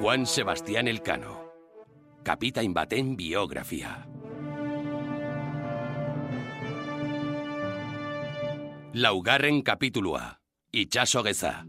Juan Sebastián Elcano. Kapitain baten biografia. Laugarren kapitulua. Itxaso geza.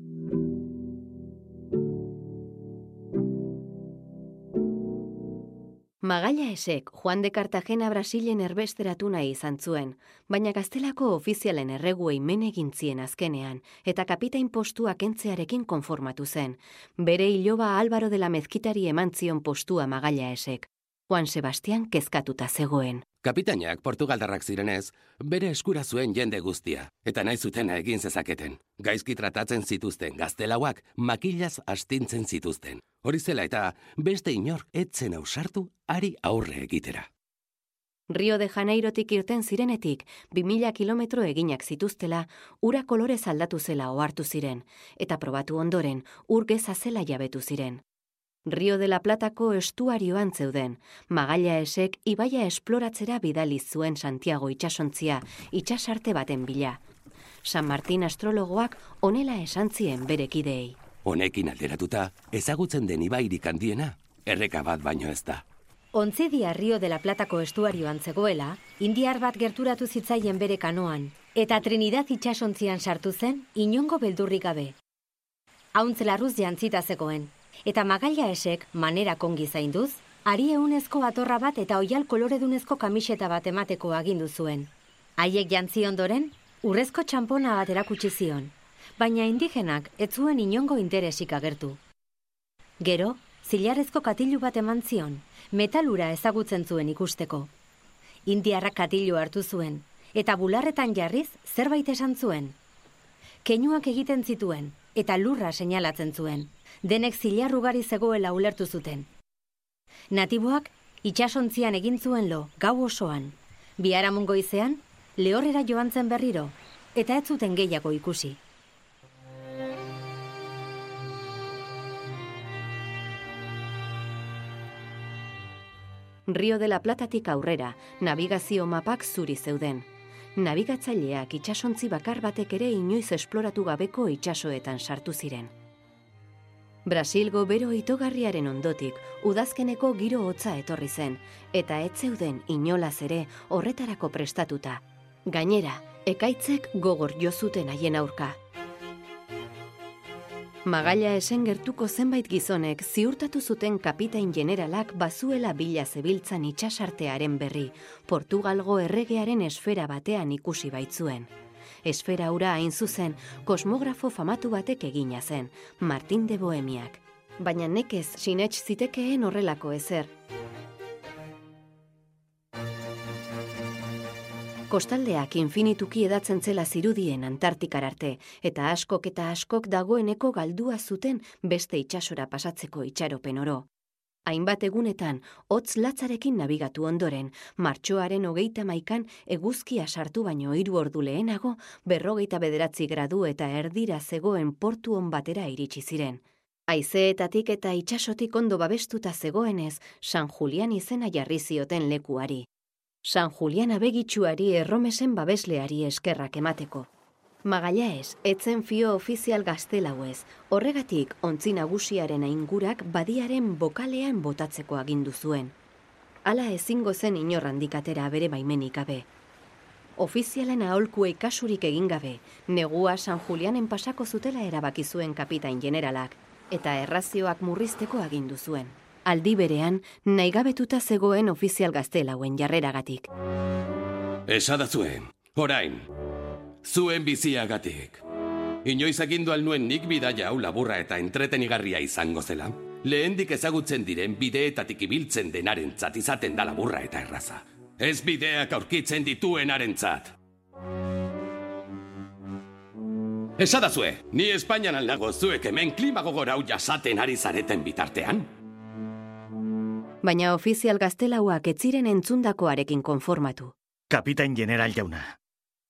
Magaia esek Juan de Cartagena Brasilen erbesteratu nahi izan zuen, baina gaztelako ofizialen erreguei men egin zien azkenean, eta kapitain postua kentzearekin konformatu zen. Bere iloba Álvaro de la Mezkitari eman zion postua Magaia esek. Juan Sebastián kezkatuta zegoen. Kapitainak Portugaldarrak zirenez, bere eskura zuen jende guztia, eta nahi zutena egin zezaketen. Gaizki tratatzen zituzten gaztelauak makilaz astintzen zituzten. Hori zela eta beste inor etzen ausartu ari aurre egitera. Rio de Janeirotik irten zirenetik, 2000 kilometro eginak zituztela, ura kolorez aldatu zela ohartu ziren, eta probatu ondoren, ur geza zela jabetu ziren. Rio de la Platako estuarioan zeuden, magaila esek ibaia esploratzera bidali zuen Santiago itxasontzia, itxasarte baten bila. San Martin astrologoak onela esan zien berekideei. Honekin alderatuta, ezagutzen den ibairik handiena, erreka bat baino ez da. Ontzidia Rio de la Platako estuarioan zegoela, indiar bat gerturatu zitzaien bere kanoan, eta Trinidad itxasontzian sartu zen, inongo beldurrik gabe. Hauntzelarruz jantzita zegoen, eta magaila esek manera kongi zainduz, ari eunezko atorra bat eta oial koloredunezko kamiseta bat emateko agindu zuen. Haiek jantzi ondoren, urrezko txampona bat erakutsi zion, baina indigenak ez zuen inongo interesik agertu. Gero, zilarrezko katilu bat eman zion, metalura ezagutzen zuen ikusteko. Indiarrak katilu hartu zuen, eta bularretan jarriz zerbait esan zuen. Keinuak egiten zituen, eta lurra seinalatzen zuen denek zilarrugari zegoela ulertu zuten. Natiboak itxasontzian egin zuen lo, gau osoan. Biharamun goizean, lehorrera joan zen berriro, eta ez zuten gehiago ikusi. Rio de la Platatik aurrera, navigazio mapak zuri zeuden. Navigatzaileak itxasontzi bakar batek ere inoiz esploratu gabeko itxasoetan sartu ziren. Brasilgo bero itogarriaren ondotik, udazkeneko giro hotza etorri zen, eta ez zeuden inolaz ere horretarako prestatuta. Gainera, ekaitzek gogor jo zuten haien aurka. Magaila esen gertuko zenbait gizonek ziurtatu zuten kapitain generalak bazuela bila zebiltzan itxasartearen berri, Portugalgo erregearen esfera batean ikusi baitzuen esfera ura hain zuzen kosmografo famatu batek egina zen, Martin de Bohemiak. Baina nekez sinets zitekeen horrelako ezer. Kostaldeak infinituki edatzen zela zirudien Antartikar arte, eta askok eta askok dagoeneko galdua zuten beste itxasora pasatzeko itxaropen oro. Hainbat egunetan, hotz latzarekin nabigatu ondoren, martxoaren hogeita maikan eguzkia sartu baino hiru ordu lehenago, berrogeita bederatzi gradu eta erdira zegoen portu batera iritsi ziren. Aizeetatik eta itxasotik ondo babestuta zegoenez, San Julian izena jarri zioten lekuari. San Julian abegitxuari erromesen babesleari eskerrak emateko. Magallaes, etzen fio ofizial gaztelauez, horregatik ontzi nagusiaren aingurak badiaren bokalean botatzeko agindu zuen. Hala ezingo zen inor handikatera bere baimenik gabe. Ofizialen aholkuei kasurik egin gabe, negua San Julianen pasako zutela erabaki zuen kapitain generalak, eta errazioak murrizteko agindu zuen. Aldi berean, naigabetuta zegoen ofizial gaztelauen jarreragatik. Esadazuen, orain, zuen biziagatik. Inoiz agindu nuen nik bidaia hau laburra eta entretenigarria izango zela. Lehendik ezagutzen diren bideetatik ibiltzen denaren izaten da laburra eta erraza. Ez bideak aurkitzen dituen arentzat. Esadazue, ni Espainian aldago zuek hemen klima gogora hau jasaten ari zareten bitartean? Baina ofizial gaztelauak etziren entzundakoarekin konformatu. Kapitain general jauna,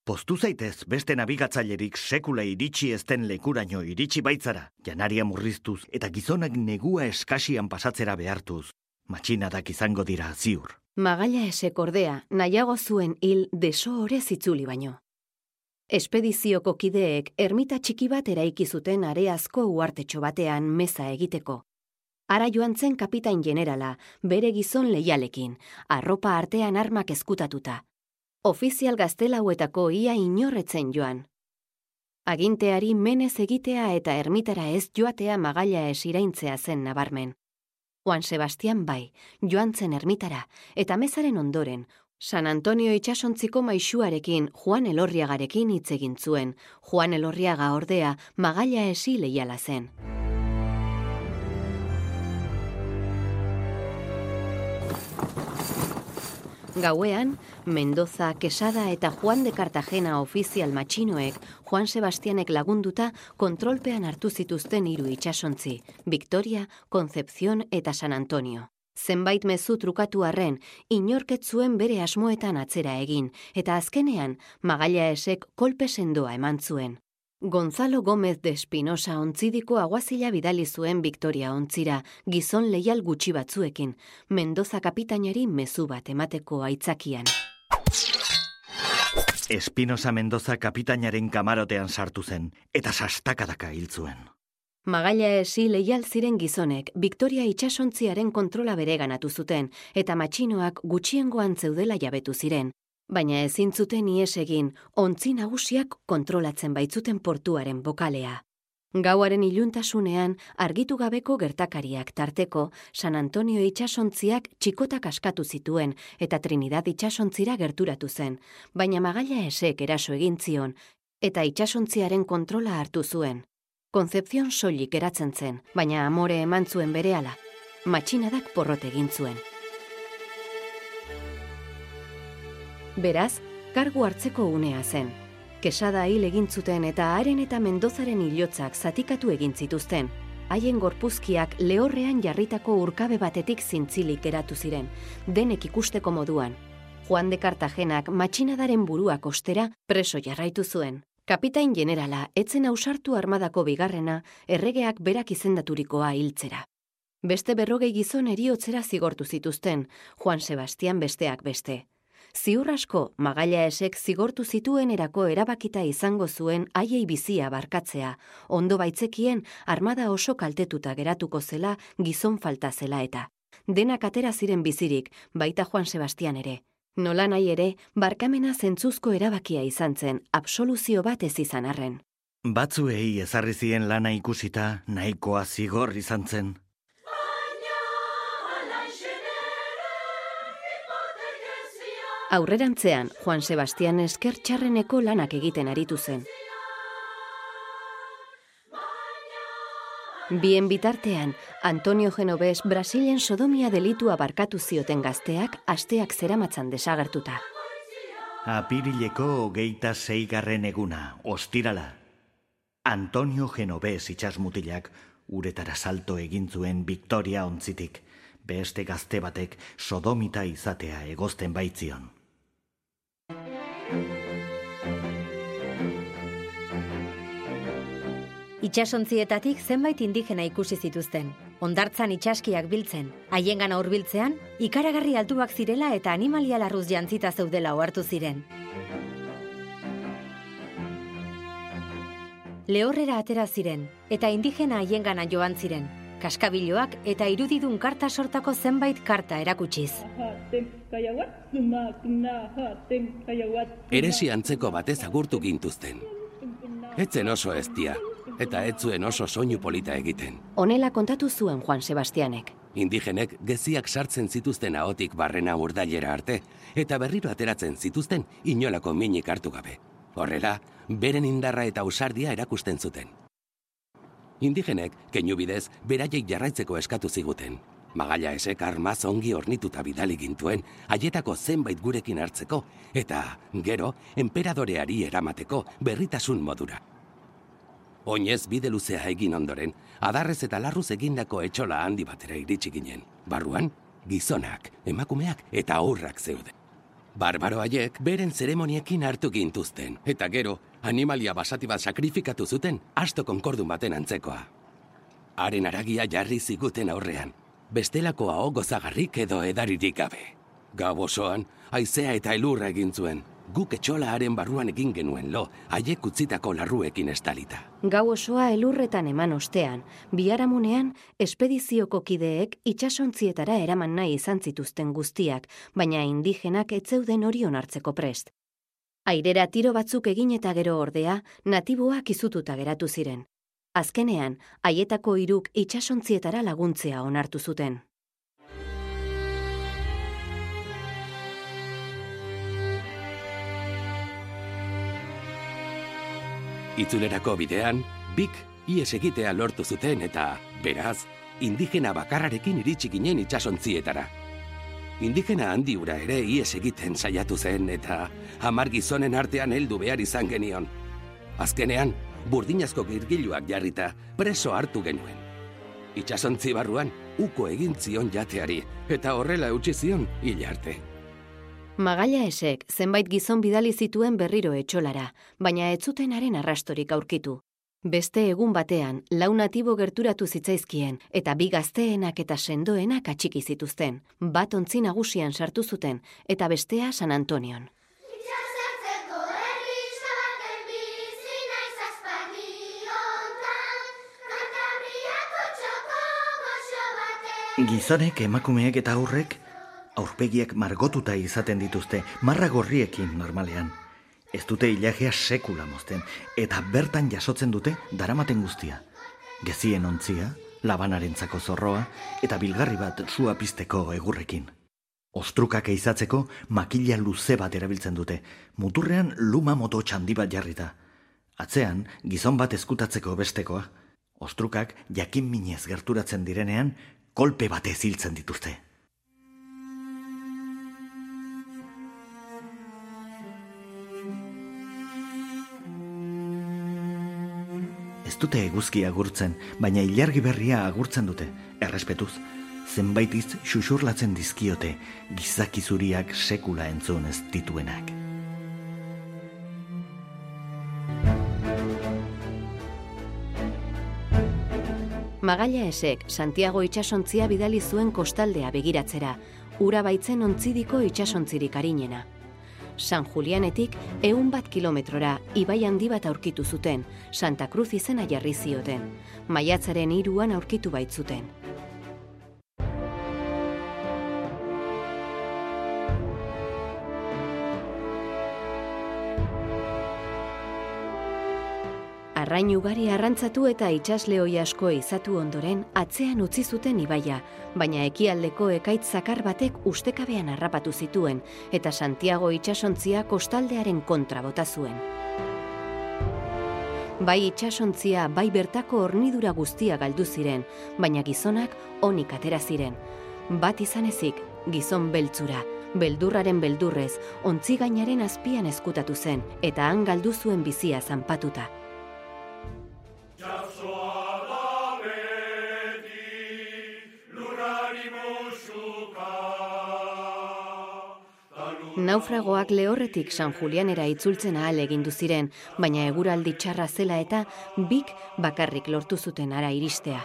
Postu zaitez beste nabigatzailerik sekula iritsi ezten lekuraino iritsi baitzara, janaria murriztuz eta gizonak negua eskasian pasatzera behartuz, matxinadak izango dira ziur. Magaila esek ordea, nahiago zuen hil deso ore zitzuli baino. Espedizioko kideek ermita txiki bat eraiki zuten areazko uartetxo batean meza egiteko. Ara joan zen kapitain generala, bere gizon leialekin, arropa artean armak ezkutatuta. Ofizial gaztelauetako ia inorretzen joan. Aginteari menez egitea eta ermitara ez joatea magaila esiraintzea zen nabarmen. Juan Sebastian bai, joan zen ermitara, eta mezaren ondoren, San Antonio itxasontziko maixuarekin Juan Elorriagarekin hitz egin zuen, Juan Elorriaga ordea magaila esi leiala zen. Gauean, Mendoza, Quesada eta Juan de Cartagena ofizial matxinoek Juan Sebastianek lagunduta kontrolpean hartu zituzten hiru itsasontzi, Victoria, Concepción eta San Antonio. Zenbait mezu trukatu arren, inorket zuen bere asmoetan atzera egin, eta azkenean, magaila esek kolpe sendoa eman zuen. Gonzalo Gómez de Espinosa ontzidiko aguazila bidali zuen Victoria ontzira, gizon leial gutxi batzuekin, Mendoza kapitainari mezu bat emateko aitzakian. Espinosa Mendoza kapitainaren kamarotean sartu zen, eta sastakadaka hil zuen. Magaila esi leial ziren gizonek, Victoria itxasontziaren kontrola bere ganatu zuten, eta matxinoak gutxiengoan zeudela jabetu ziren, baina ezin zuten ies egin, ontzi nagusiak kontrolatzen baitzuten portuaren bokalea. Gauaren iluntasunean argitu gabeko gertakariak tarteko San Antonio itxasontziak txikotak askatu zituen eta Trinidad itxasontzira gerturatu zen, baina magaila esek eraso egin zion eta itxasontziaren kontrola hartu zuen. Konzepzion soilik eratzen zen, baina amore eman zuen berehala. Matxinadak porrot egin zuen. Beraz, kargu hartzeko unea zen. Kesada hil egin zuten eta haren eta Mendozaren hilotzak zatikatu egin zituzten. Haien gorpuzkiak lehorrean jarritako urkabe batetik zintzilik eratu ziren, denek ikusteko moduan. Juan de Cartagenak matxinadaren buruak ostera preso jarraitu zuen. Kapitain generala, etzen ausartu armadako bigarrena, erregeak berak izendaturikoa hiltzera. Beste berrogei gizon eriotzera zigortu zituzten, Juan Sebastian besteak beste ziur asko magaila esek zigortu zituen erako erabakita izango zuen haiei bizia barkatzea, ondo baitzekien armada oso kaltetuta geratuko zela gizon falta zela eta. Denak atera ziren bizirik, baita Juan Sebastian ere. Nola nahi ere, barkamena zentzuzko erabakia izan zen, absoluzio bat ez izan arren. Batzuei ezarri zien lana ikusita, nahikoa zigor izan zen. Aurrerantzean, Juan Sebastian esker txarreneko lanak egiten aritu zen. Bien bitartean, Antonio Genovés Brasilen sodomia delitu abarkatu zioten gazteak asteak zeramatzan desagertuta. Apirileko hogeita zeigarren eguna, ostirala. Antonio Genovés itxasmutilak uretara salto egin zuen Victoria ontzitik, beste gazte batek sodomita izatea egozten baitzion. Itxasontzietatik zenbait indigena ikusi zituzten. Ondartzan itxaskiak biltzen, haiengan aurbiltzean, ikaragarri altuak zirela eta animalia larruz jantzita zeudela ohartu ziren. Lehorrera atera ziren, eta indigena haiengana joan ziren, kaskabiloak eta irudidun karta sortako zenbait karta erakutsiz. Eresi antzeko batez agurtu gintuzten. Etzen oso ez dia, eta etzuen oso soinu polita egiten. Honela kontatu zuen Juan Sebastianek. Indigenek geziak sartzen zituzten ahotik barrena urdailera arte, eta berriro ateratzen zituzten inolako minik hartu gabe. Horrela, beren indarra eta usardia erakusten zuten. Indigenek, keinu bidez, beraiek jarraitzeko eskatu ziguten. Magaila esek armaz ongi ornituta bidali gintuen, haietako zenbait gurekin hartzeko, eta, gero, enperadoreari eramateko berritasun modura. Oinez bide luzea egin ondoren, adarrez eta larruz egindako etxola handi batera iritsi ginen. Barruan, gizonak, emakumeak eta aurrak zeuden. Barbaro haiek beren zeremoniekin hartu gintuzten, eta gero, animalia basati bat sakrifikatu zuten, asto konkordun baten antzekoa. Haren aragia jarri ziguten aurrean, bestelako hau gozagarrik edo edaririk gabe. Gau osoan, aizea eta elurra egin zuen, guk etxolaaren barruan egin genuen lo, haiek utzitako larruekin estalita. Gau osoa elurretan eman ostean, biharamunean, espedizioko kideek itxasontzietara eraman nahi izan zituzten guztiak, baina indigenak etzeuden hori onartzeko prest. Airera tiro batzuk egin eta gero ordea, natiboak izututa geratu ziren. Azkenean, haietako hiruk itxasontzietara laguntzea onartu zuten. Itzulerako bidean, bik ies egitea lortu zuten eta, beraz, indigena bakarrarekin iritsi ginen itxasontzietara. Indigena handi ura ere ies egiten saiatu zen eta hamar gizonen artean heldu behar izan genion. Azkenean, burdinazko girgiluak jarrita preso hartu genuen. Itxasontzi barruan, uko egin zion jateari eta horrela eutxi zion hil arte. Magaia esek zenbait gizon bidali zituen berriro etxolara, baina ez zutenaren arrastorik aurkitu. Beste egun batean, lau natibo gerturatu zitzaizkien eta bi gazteenak eta sendoenak atxiki zituzten. Bat ontzi nagusian sartu zuten eta bestea San Antonion. Gizonek, emakumeek eta aurrek aurpegiak margotuta izaten dituzte, marra gorriekin normalean. Ez dute ilagea sekula mozten, eta bertan jasotzen dute daramaten guztia. Gezien ontzia, labanarentzako zorroa, eta bilgarri bat sua pizteko egurrekin. Ostrukak eizatzeko makila luze bat erabiltzen dute, muturrean luma moto txandi bat jarrita. Atzean, gizon bat eskutatzeko bestekoa. Ostrukak jakin minez gerturatzen direnean, kolpe batez hiltzen dituzte. Dute eguzki agurtzen, baina ilargi berria agurtzen dute, errespetuz. Zenbaitiz xuxurlatzen dizkiote, gizakizuriak sekula entzun ez dituenak. Magaia esek Santiago itxasontzia bidali zuen kostaldea begiratzera, ura baitzen ontzidiko itxasontzirik arinena. San Julianetik ehun bat kilometrora ibai handi bat aurkitu zuten, Santa Cruz izena jarri zioten. Maiatzaren hiruan aurkitu baitzuten. Arrain ugari arrantzatu eta itxaslehoi asko izatu ondoren atzean utzi zuten ibaia, baina ekialdeko ekaitz zakar batek ustekabean harrapatu zituen eta Santiago itxasontzia kostaldearen kontra bota zuen. Bai itxasontzia, bai bertako hornidura guztia galdu ziren, baina gizonak onik atera ziren. Bat izan ezik, gizon beltzura, beldurraren beldurrez, ontzi gainaren azpian eskutatu zen, eta han galdu zuen bizia zanpatuta. Naufragoak lehorretik San Julianera itzultzen ahal egindu ziren, baina eguraldi txarra zela eta bik bakarrik lortu zuten ara iristea.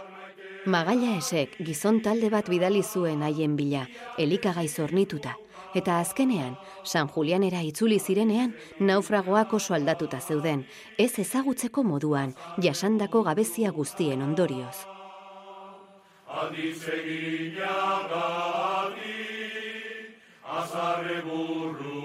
Magaia esek gizon talde bat bidali zuen haien bila, elikagai zornituta, eta azkenean, San Julianera itzuli zirenean, naufragoak oso aldatuta zeuden, ez ezagutzeko moduan, jasandako gabezia guztien ondorioz. Eginagatik, azarre burru